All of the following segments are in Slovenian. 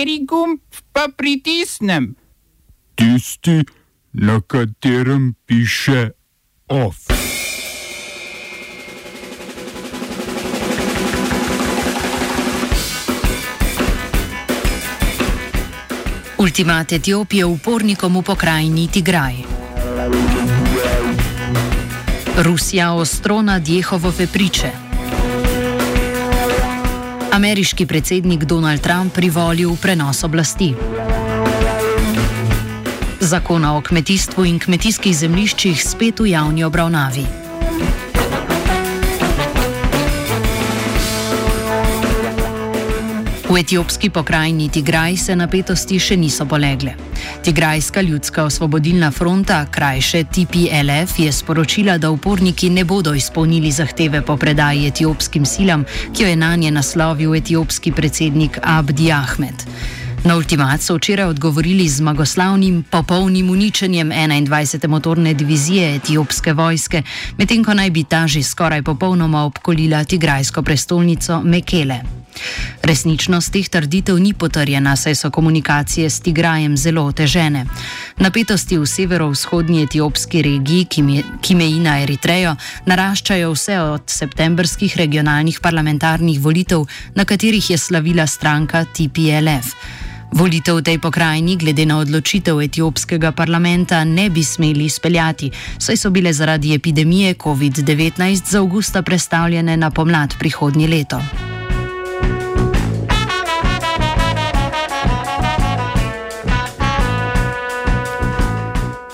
Kateri gumb pa pritisnem? Tisti, na katerem piše OF. Ultimat Etiopije upornikom v pokrajini Tigraj. Rusija ostro nad Jehovove priče. Ameriški predsednik Donald Trump privolil prenos oblasti. Zakona o kmetijstvu in kmetijskih zemljiščih spet v javni obravnavi. V etiopski pokrajini Tigraj se napetosti še niso polegle. Tigrajska ljudska osvobodilna fronta, krajše TPLF, je sporočila, da uporniki ne bodo izpolnili zahteve po predaji etiopskim silam, ki jo je na nje naslovil etiopski predsednik Abdi Ahmed. Na ultimat so včeraj odgovorili z zmagoslavnim popolnim uničenjem 21. motorne divizije etiopske vojske, medtem ko naj bi ta že skoraj popolnoma obkolila tigrajsko prestolnico Mekele. Resničnost teh trditev ni potrjena, saj so komunikacije s Tigrajem zelo otežene. Napetosti v severovzhodnji etiopski regiji, ki meji na Eritrejo, naraščajo vse od septembrskih regionalnih parlamentarnih volitev, na katerih je slavila stranka TPLF. Volitev v tej pokrajini, glede na odločitev etiopskega parlamenta, ne bi smeli izpeljati, saj so bile zaradi epidemije COVID-19 z avgusta predstavljene na pomlad prihodnje leto. you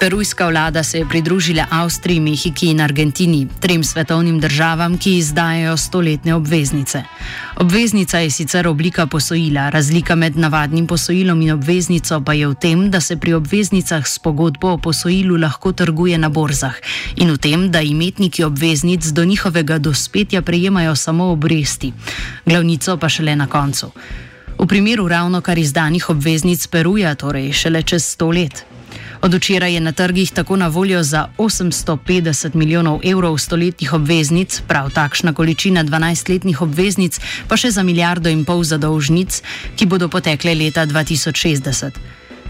Perujska vlada se je pridružila Avstriji, Mehiki in Argentini, trem svetovnim državam, ki izdajajo stoletne obveznice. Obveznica je sicer oblika posojila, razlika med navadnim posojilom in obveznico pa je v tem, da se pri obveznicah s pogodbo o posojilu lahko trguje na borzah in v tem, da imetniki obveznic do njihovega dospetja prejemajo samo obresti, glavnico pa šele na koncu. V primeru ravno kar izdanih obveznic Peruja, torej šele čez sto let. Od včeraj je na trgih tako na voljo za 850 milijonov evrov stoletnih obveznic, prav takšna količina 12-letnih obveznic, pa še za milijardo in pol zadolžnic, ki bodo potekle leta 2060.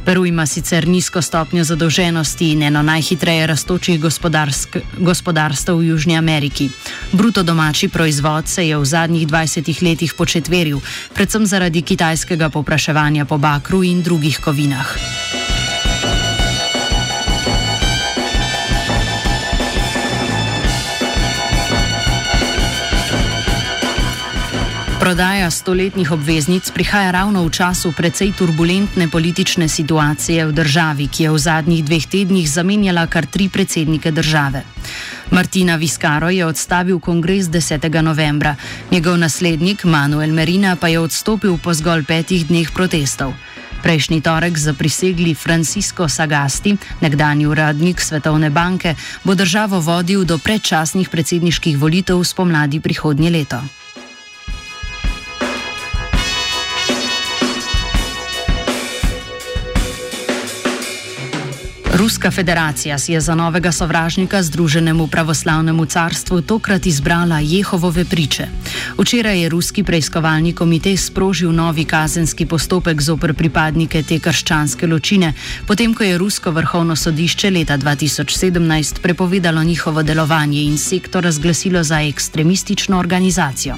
Peru ima sicer nizko stopnjo zadolženosti in eno najhitreje raztočih gospodarstv v Južni Ameriki. Bruto domači proizvod se je v zadnjih 20 letih početveril, predvsem zaradi kitajskega popraševanja po bakru in drugih kovinah. Prodaja stoletnih obveznic prihaja ravno v času precej turbulentne politične situacije v državi, ki je v zadnjih dveh tednih zamenjala kar tri predsednike države. Martina Viskaro je odstavil kongres 10. novembra, njegov naslednik Manuel Merina pa je odstopil po zgolj petih dneh protestov. Prejšnji torek zaprisegli Francisco Sagasti, nekdani uradnik Svetovne banke, bo državo vodil do predčasnih predsedniških volitev spomladi prihodnje leto. Ruska federacija si je za novega sovražnika Združenemu pravoslavnemu carstvu tokrat izbrala Jehovove priče. Včeraj je ruski preiskovalni komitej sprožil novi kazenski postopek zoper pripadnike te krščanske ločine, potem ko je Rusko vrhovno sodišče leta 2017 prepovedalo njihovo delovanje in sektor razglasilo za ekstremistično organizacijo.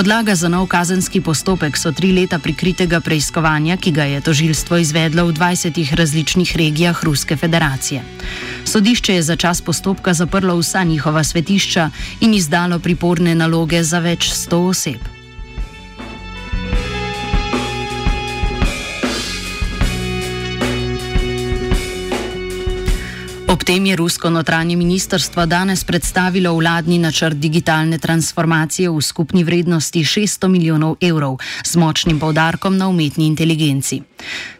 Podlaga za nov kazenski postopek so tri leta prikritega preiskovanja, ki ga je tožilstvo izvedlo v 20 različnih regijah Ruske federacije. Sodišče je za čas postopka zaprlo vsa njihova svetišča in izdalo priporne naloge za več sto oseb. Ob tem je rusko notranje ministrstvo danes predstavilo vladni načrt digitalne transformacije v skupni vrednosti 600 milijonov evrov z močnim povdarkom na umetni inteligenci.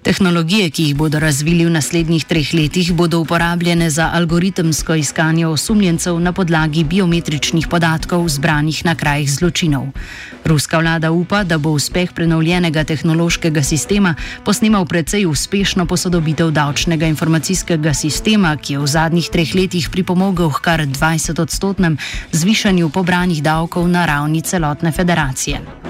Tehnologije, ki jih bodo razvili v naslednjih treh letih, bodo uporabljene za algoritemsko iskanje osumljencev na podlagi biometričnih podatkov zbranih na krajih zločinov. Ruska vlada upa, da bo uspeh prenovljenega tehnološkega sistema posnemal precej uspešno posodobitev davčnega informacijskega sistema, ki je v zadnjih treh letih pripomogel k kar 20-odstotnem zvišanju pobranih davkov na ravni celotne federacije.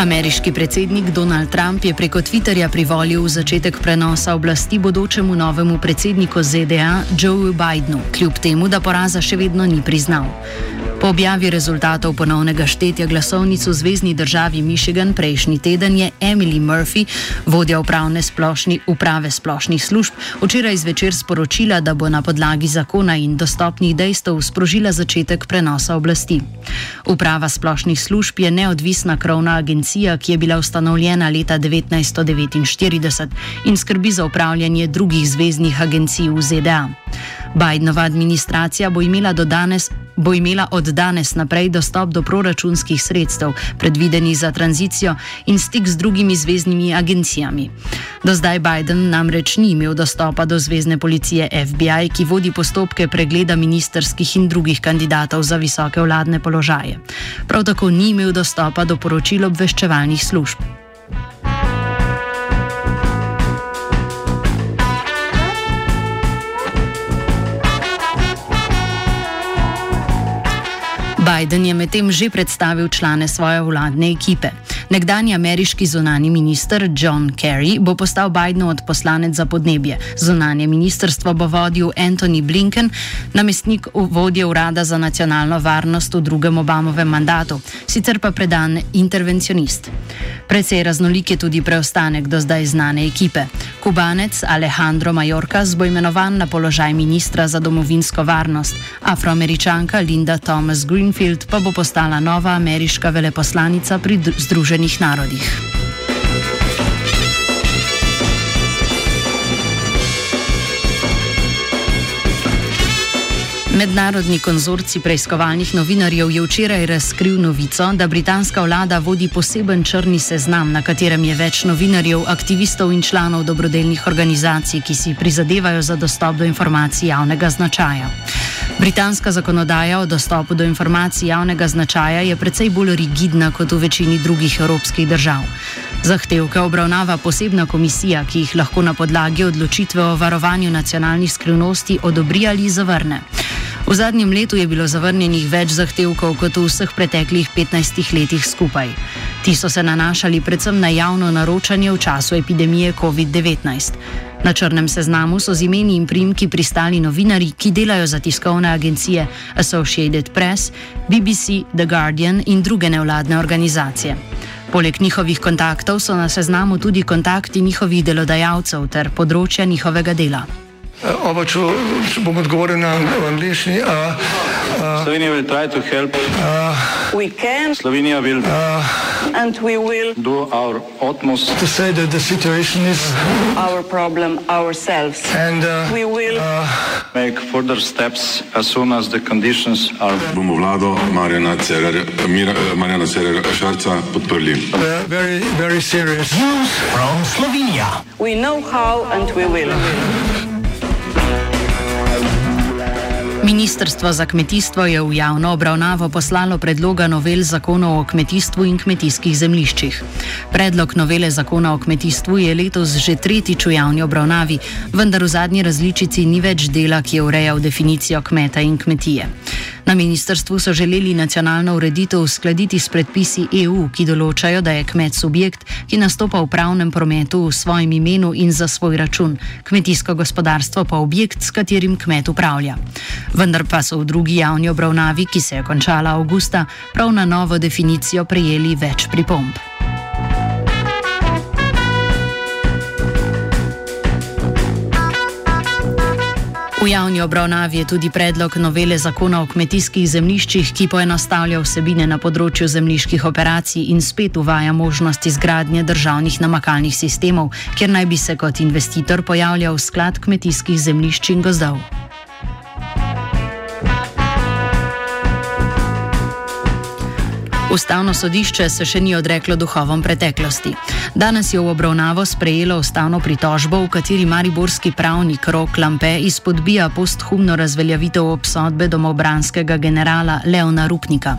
Ameriški predsednik Donald Trump je preko Twitterja privolil v začetek prenosa oblasti bodočemu novemu predsedniku ZDA Joe Bidenu, kljub temu, da poraza še vedno ni priznal. Po objavi rezultatov ponovnega štetja glasovnic v zvezdni državi Michigan prejšnji teden je Emily Murphy, vodja upravne splošni, uprave splošnih služb, včeraj zvečer sporočila, da bo na podlagi zakona in dostopnih dejstev sprožila začetek prenosa oblasti. Uprava splošnih služb je neodvisna krovna agencija, ki je bila ustanovljena leta 1949 in skrbi za upravljanje drugih zvezdnih agencij v ZDA. Bidenova administracija bo imela, danes, bo imela od danes naprej dostop do proračunskih sredstev, predvidenih za tranzicijo in stik z drugimi zvezdnimi agencijami. Do zdaj Biden namreč ni imel dostopa do zvezdne policije FBI, ki vodi postopke pregleda ministerskih in drugih kandidatov za visoke vladne položaje. Prav tako ni imel dostopa do poročil obveščevalnih služb. Biden je medtem že predstavil člane svoje vladne ekipe. Nekdani ameriški zunani minister John Kerry bo postal Bidenov odposlanec za podnebje. Zunanje ministrstvo bo vodil Anthony Blinken, namestnik vodje urada za nacionalno varnost v drugem Obamovem mandatu, sicer pa predan intervencionist. Predvsej raznolik je tudi preostanek do zdaj znane ekipe. Kubanec Alejandro Mayorkas bo imenovan na položaj ministra za domovinsko varnost, afroameričanka Linda Thomas Greenfield pa bo postala nova ameriška veleposlanica pri Združenih narodih. Mednarodni konzorci preiskovalnih novinarjev je včeraj razkril novico, da britanska vlada vodi poseben črni seznam, na katerem je več novinarjev, aktivistov in članov dobrodelnih organizacij, ki si prizadevajo za dostop do informacij javnega značaja. Britanska zakonodaja o dostopu do informacij javnega značaja je precej bolj rigidna kot v večini drugih evropskih držav. Zahtevke obravnava posebna komisija, ki jih lahko na podlagi odločitve o varovanju nacionalnih skrivnosti odobri ali zavrne. V zadnjem letu je bilo zavrnjenih več zahtevkov kot v vseh preteklih 15 letih skupaj. Ti so se nanašali predvsem na javno naročanje v času epidemije COVID-19. Na črnem seznamu so z imeni in primki pristali novinari, ki delajo za tiskovne agencije Associated Press, BBC, The Guardian in druge nevladne organizacije. Poleg njihovih kontaktov so na seznamu tudi kontakti njihovih delodajalcev ter področja njihovega dela. Oba, če, če bom odgovoril na angliški. Slovenija bo poskušala pomagati. Slovenija bo naredila naš utmost, da bo rekla, da je situacija naš problem, naš sebe. In bomo naredili nadaljnje korake, as soon as the conditions are. Bomo vlado Marjana Cererera Šarca podprli. Very, very serious. News from Slovenija. We know how and we will. Ministrstvo za kmetijstvo je v javno obravnavo poslalo predloga novel zakonov o kmetijstvu in kmetijskih zemliščih. Predlog novele zakona o kmetijstvu je letos že tretjič v javni obravnavi, vendar v zadnji različici ni več dela, ki je urejal definicijo kmeta in kmetije. Na ministrstvu so želeli nacionalno ureditev uskladiti s predpisi EU, ki določajo, da je kmet subjekt, ki nastopa v pravnem prometu v svojem imenu in za svoj račun, kmetijsko gospodarstvo pa objekt, s katerim kmet upravlja. Vendar pa so v drugi javni obravnavi, ki se je končala avgusta, prav na novo definicijo prejeli več pripomb. V javni obravnavi je tudi predlog novele zakona o kmetijskih zemljiščih, ki poenostavlja vsebine na področju zemljiških operacij in spet uvaja možnost izgradnje državnih namakalnih sistemov, kjer naj bi se kot investitor pojavljal sklad kmetijskih zemljišč in gozdov. Ustavno sodišče se še ni odreklo duhovom preteklosti. Danes je v obravnavo sprejelo ustavno pritožbo, v kateri mariborski pravnik Rok Lampe izpodbija posthumno razveljavitev obsodbe domobranskega generala Leona Rupnika.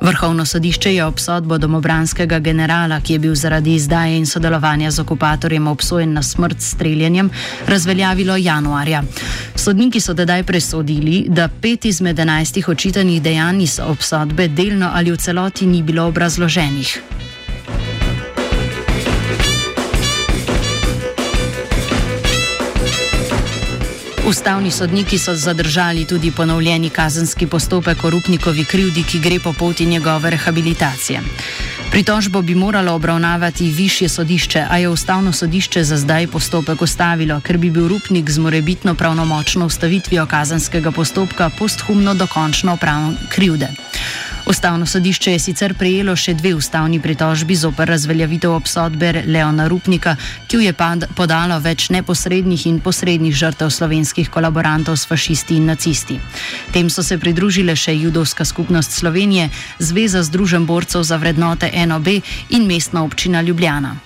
Vrhovno sodišče je obsodbo domobranskega generala, ki je bil zaradi izdaje in sodelovanja z okupatorjem obsojen na smrt s streljanjem, razveljavilo januarja. Sodniki so tedaj presodili, da pet izmed enajstih očitanih dejanj iz obsodbe delno ali v celoti niti ni bilo obrazloženih. Ustavni sodniki so zadržali tudi ponovljeni kazenski postopek o Rupnikovi krivdi, ki gre po poti njegove rehabilitacije. Pritožbo bi moralo obravnavati višje sodišče, a je ustavno sodišče za zdaj postopek ustavilo, ker bi bil Rupnik z morebitno pravnomočno ustavitvijo kazenskega postopka posthumno dokončno pravno krivde. Ustavno sodišče je sicer prejelo še dve ustavni pritožbi zoper razveljavitev obsodbe Leona Rupnika, ki jo je podalo več neposrednih in posrednih žrtev slovenskih kolaborantov s fašisti in nacisti. Tem so se pridružile še Judovska skupnost Slovenije, Zveza Združen borcev za vrednote NOB in mestna občina Ljubljana.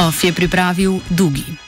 OF je pripravil Dugi.